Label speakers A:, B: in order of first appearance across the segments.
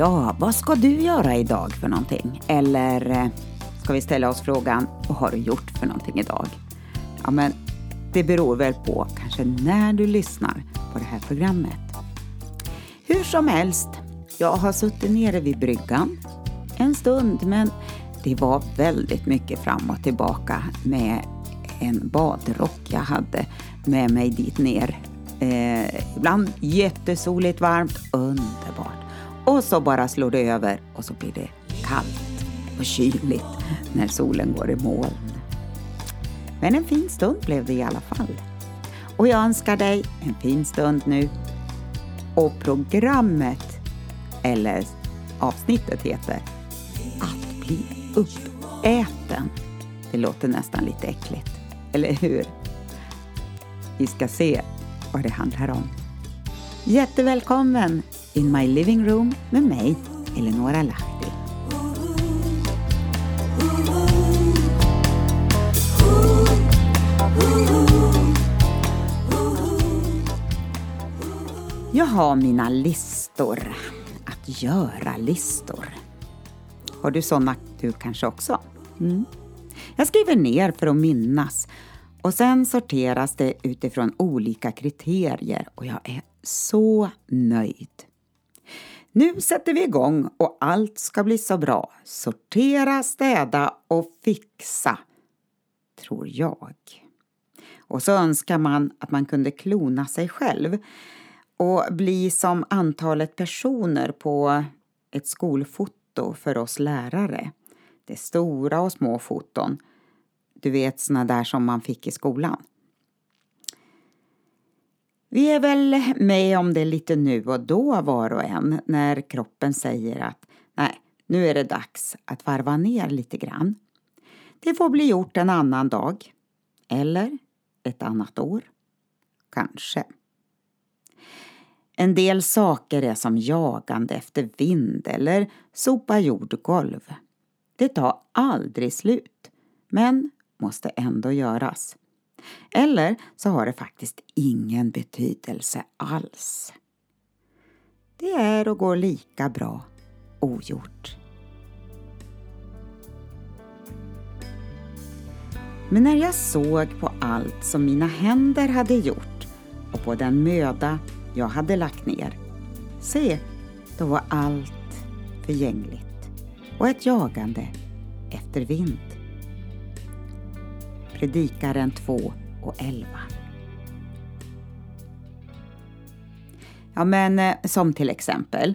A: Ja, vad ska du göra idag för någonting? Eller eh, ska vi ställa oss frågan, vad har du gjort för någonting idag? Ja, men det beror väl på kanske när du lyssnar på det här programmet. Hur som helst, jag har suttit nere vid bryggan en stund, men det var väldigt mycket fram och tillbaka med en badrock jag hade med mig dit ner. Eh, ibland jättesoligt, varmt, underbart. Och så bara slår det över och så blir det kallt och kyligt när solen går i moln. Men en fin stund blev det i alla fall. Och jag önskar dig en fin stund nu. Och programmet, eller avsnittet heter Att bli uppäten. Det låter nästan lite äckligt, eller hur? Vi ska se vad det handlar om. Jättevälkommen in my living room med mig, Eleonora Lahti. Jag har mina listor. Att göra-listor. Har du sådana du kanske också? Mm. Jag skriver ner för att minnas och sen sorteras det utifrån olika kriterier och jag är så nöjd. Nu sätter vi igång och allt ska bli så bra. Sortera, städa och fixa, tror jag. Och så önskar man att man kunde klona sig själv och bli som antalet personer på ett skolfoto för oss lärare. Det är stora och små foton. Du vet såna där som man fick i skolan. Vi är väl med om det lite nu och då var och en när kroppen säger att nej, nu är det dags att varva ner lite grann. Det får bli gjort en annan dag. Eller ett annat år. Kanske. En del saker är som jagande efter vind eller sopa jordgolv. Det tar aldrig slut, men måste ändå göras. Eller så har det faktiskt ingen betydelse alls. Det är och går lika bra ogjort. Men när jag såg på allt som mina händer hade gjort och på den möda jag hade lagt ner, se, då var allt förgängligt och ett jagande efter vind. Predikaren 2 och 11. Ja, men eh, som till exempel.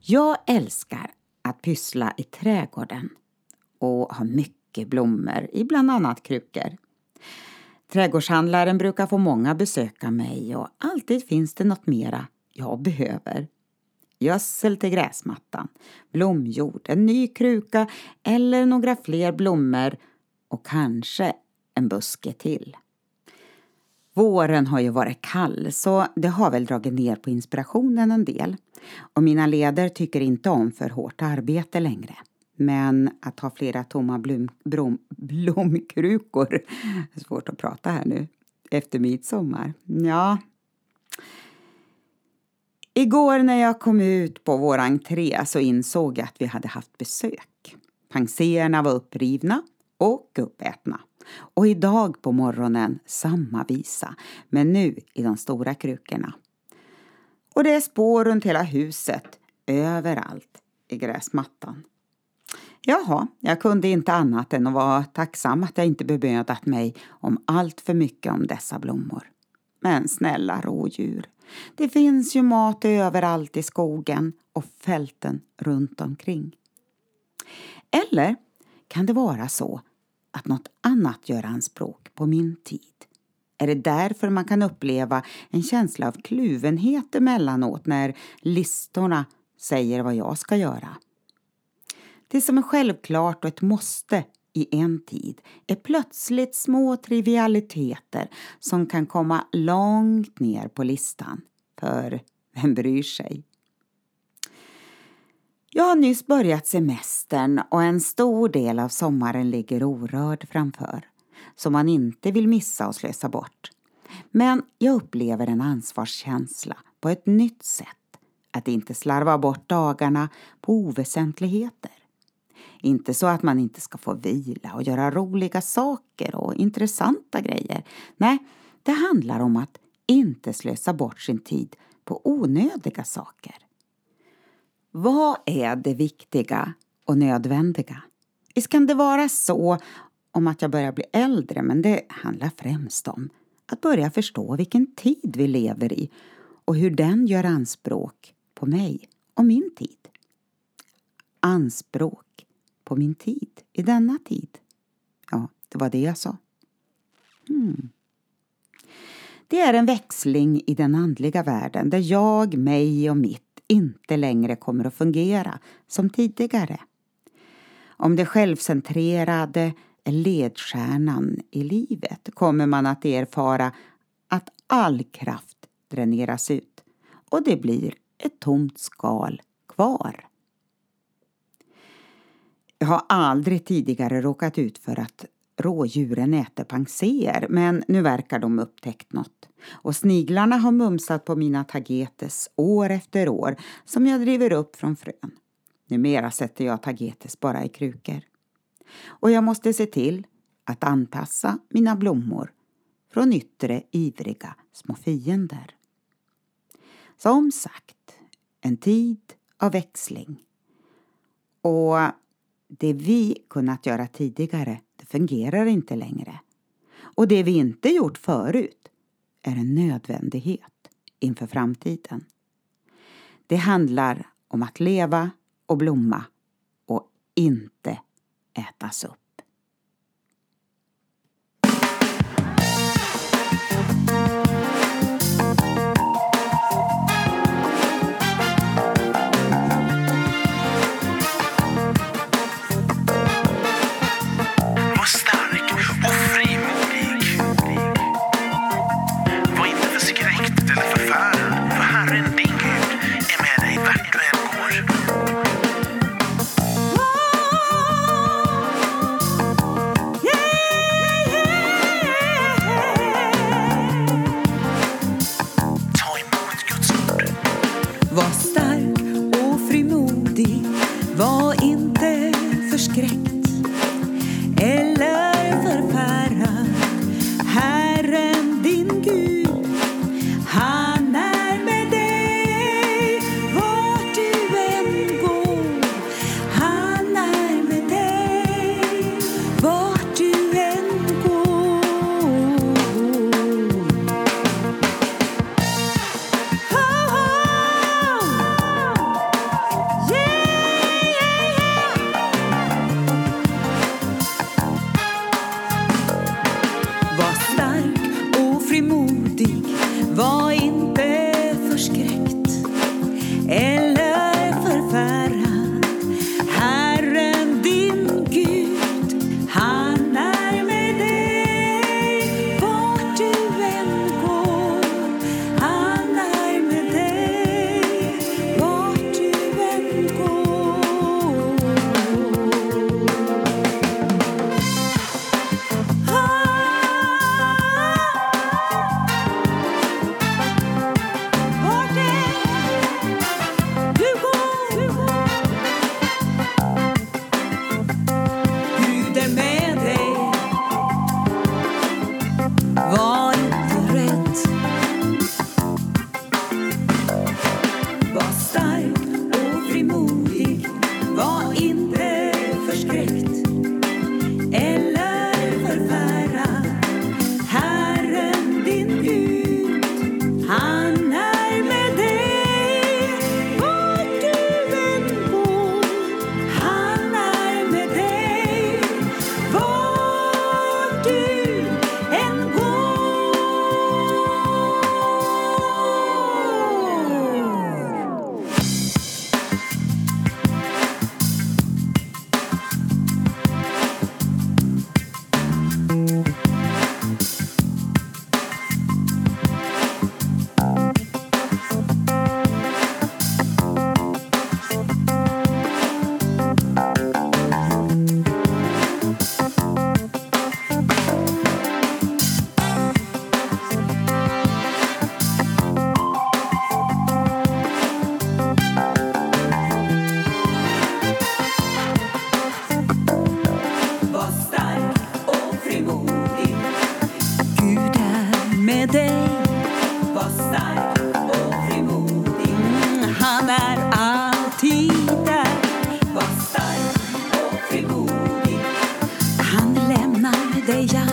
A: Jag älskar att pyssla i trädgården och ha mycket blommor i bland annat krukor. Trädgårdshandlaren brukar få många besöka mig och alltid finns det något mera jag behöver. Gödsel till gräsmattan, blomjord, en ny kruka eller några fler blommor och kanske en buske till. Våren har ju varit kall så det har väl dragit ner på inspirationen en del. Och mina leder tycker inte om för hårt arbete längre. Men att ha flera tomma blom, blom, blomkrukor, svårt att prata här nu, efter midsommar, ja. Igår när jag kom ut på vår entré så insåg jag att vi hade haft besök. Panserna var upprivna och uppätna. Och idag på morgonen samma visa, men nu i de stora krukorna. Och det är spår runt hela huset, överallt i gräsmattan. Jaha, jag kunde inte annat än att vara tacksam att jag inte bemödat mig om allt för mycket om dessa blommor. Men snälla rådjur, det finns ju mat överallt i skogen och fälten runt omkring. Eller kan det vara så att något annat gör anspråk på min tid? Är det därför man kan uppleva en känsla av kluvenhet emellanåt när listorna säger vad jag ska göra? Det som är självklart och ett måste i en tid är plötsligt små trivialiteter som kan komma långt ner på listan. För vem bryr sig? Jag har nyss börjat semestern och en stor del av sommaren ligger orörd framför som man inte vill missa och slösa bort. Men jag upplever en ansvarskänsla på ett nytt sätt att inte slarva bort dagarna på oväsentligheter. Inte så att man inte ska få vila och göra roliga saker och intressanta grejer. Nej, det handlar om att inte slösa bort sin tid på onödiga saker. Vad är det viktiga och nödvändiga? Visst kan det vara så om att jag börjar bli äldre men det handlar främst om att börja förstå vilken tid vi lever i och hur den gör anspråk på mig och min tid. Anspråk på min tid i denna tid. Ja, det var det jag sa. Hmm. Det är en växling i den andliga världen där jag, mig och mitt inte längre kommer att fungera som tidigare. Om det självcentrerade är ledstjärnan i livet kommer man att erfara att all kraft dräneras ut och det blir ett tomt skal kvar. Jag har aldrig tidigare råkat ut för att rådjuren äter panser men nu verkar de upptäckt något. Och sniglarna har mumsat på mina tagetes år efter år som jag driver upp från frön. Numera sätter jag tagetes bara i krukor. Och jag måste se till att anpassa mina blommor från yttre ivriga små fiender. Som sagt, en tid av växling. Och det vi kunnat göra tidigare, det fungerar inte längre. Och det vi inte gjort förut är en nödvändighet inför framtiden. Det handlar om att leva och blomma och inte ätas upp. Lämnar dig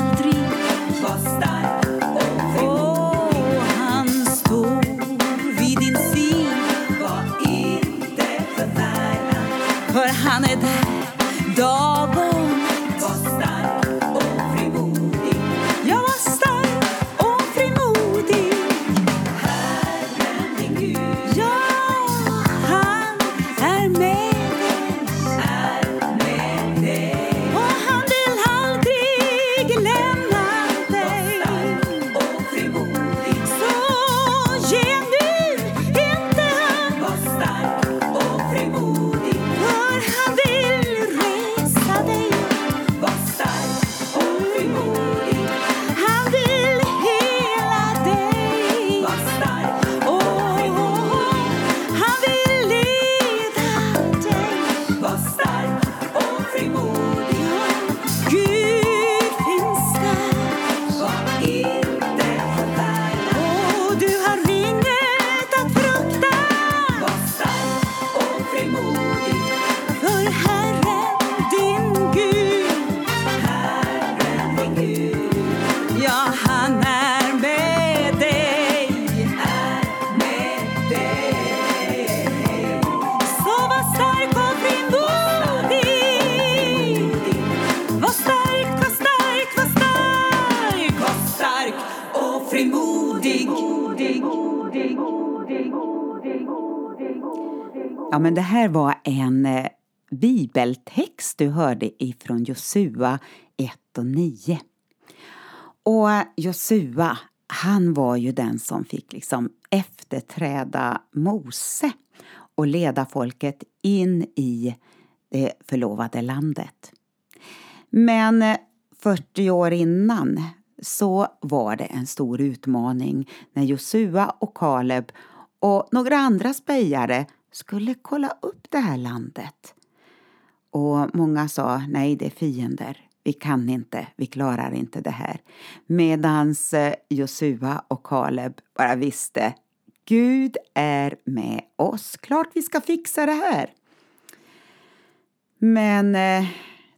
A: Ja, men det här var en eh, bibeltext du hörde ifrån Josua 1 och 9. Och Josua, han var ju den som fick liksom efterträda Mose och leda folket in i det förlovade landet. Men eh, 40 år innan så var det en stor utmaning när Josua och Kaleb och några andra spejare skulle kolla upp det här landet. Och många sa nej, det är fiender. Vi kan inte, vi klarar inte det här. Medans eh, Josua och Kaleb bara visste Gud är med oss. Klart vi ska fixa det här. Men eh,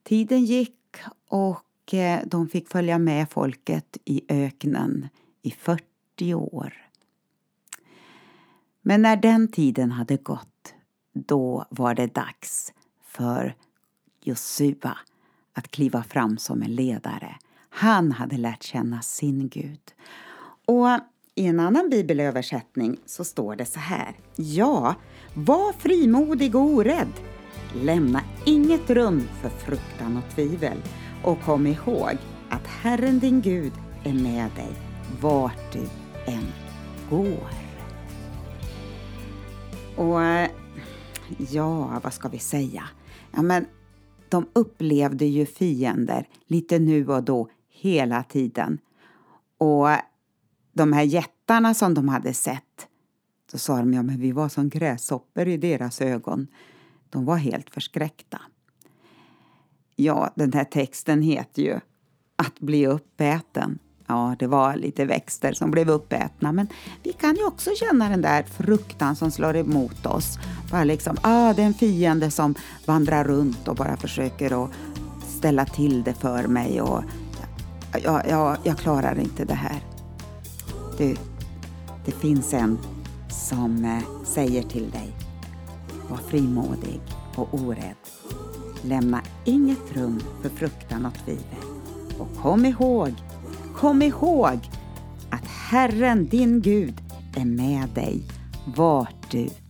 A: tiden gick och eh, de fick följa med folket i öknen i 40 år. Men när den tiden hade gått, då var det dags för Josua att kliva fram som en ledare. Han hade lärt känna sin Gud. Och i en annan bibelöversättning så står det så här. Ja, var frimodig och orädd. Lämna inget rum för fruktan och tvivel. Och kom ihåg att Herren din Gud är med dig vart du än går. Och ja, vad ska vi säga? Ja, men de upplevde ju fiender lite nu och då hela tiden. Och de här jättarna som de hade sett, då sa de ja, men vi var som gräshoppor i deras ögon. De var helt förskräckta. Ja, den här texten heter ju Att bli uppäten. Ja, det var lite växter som blev uppätna, men vi kan ju också känna den där fruktan som slår emot oss. Bara liksom, ah, det är en fiende som vandrar runt och bara försöker att ställa till det för mig och jag, jag, jag klarar inte det här. Du, det finns en som eh, säger till dig, var frimodig och orädd. Lämna inget rum för fruktan och tvivel. Och kom ihåg, kom ihåg att Herren din Gud är med dig vart du än går.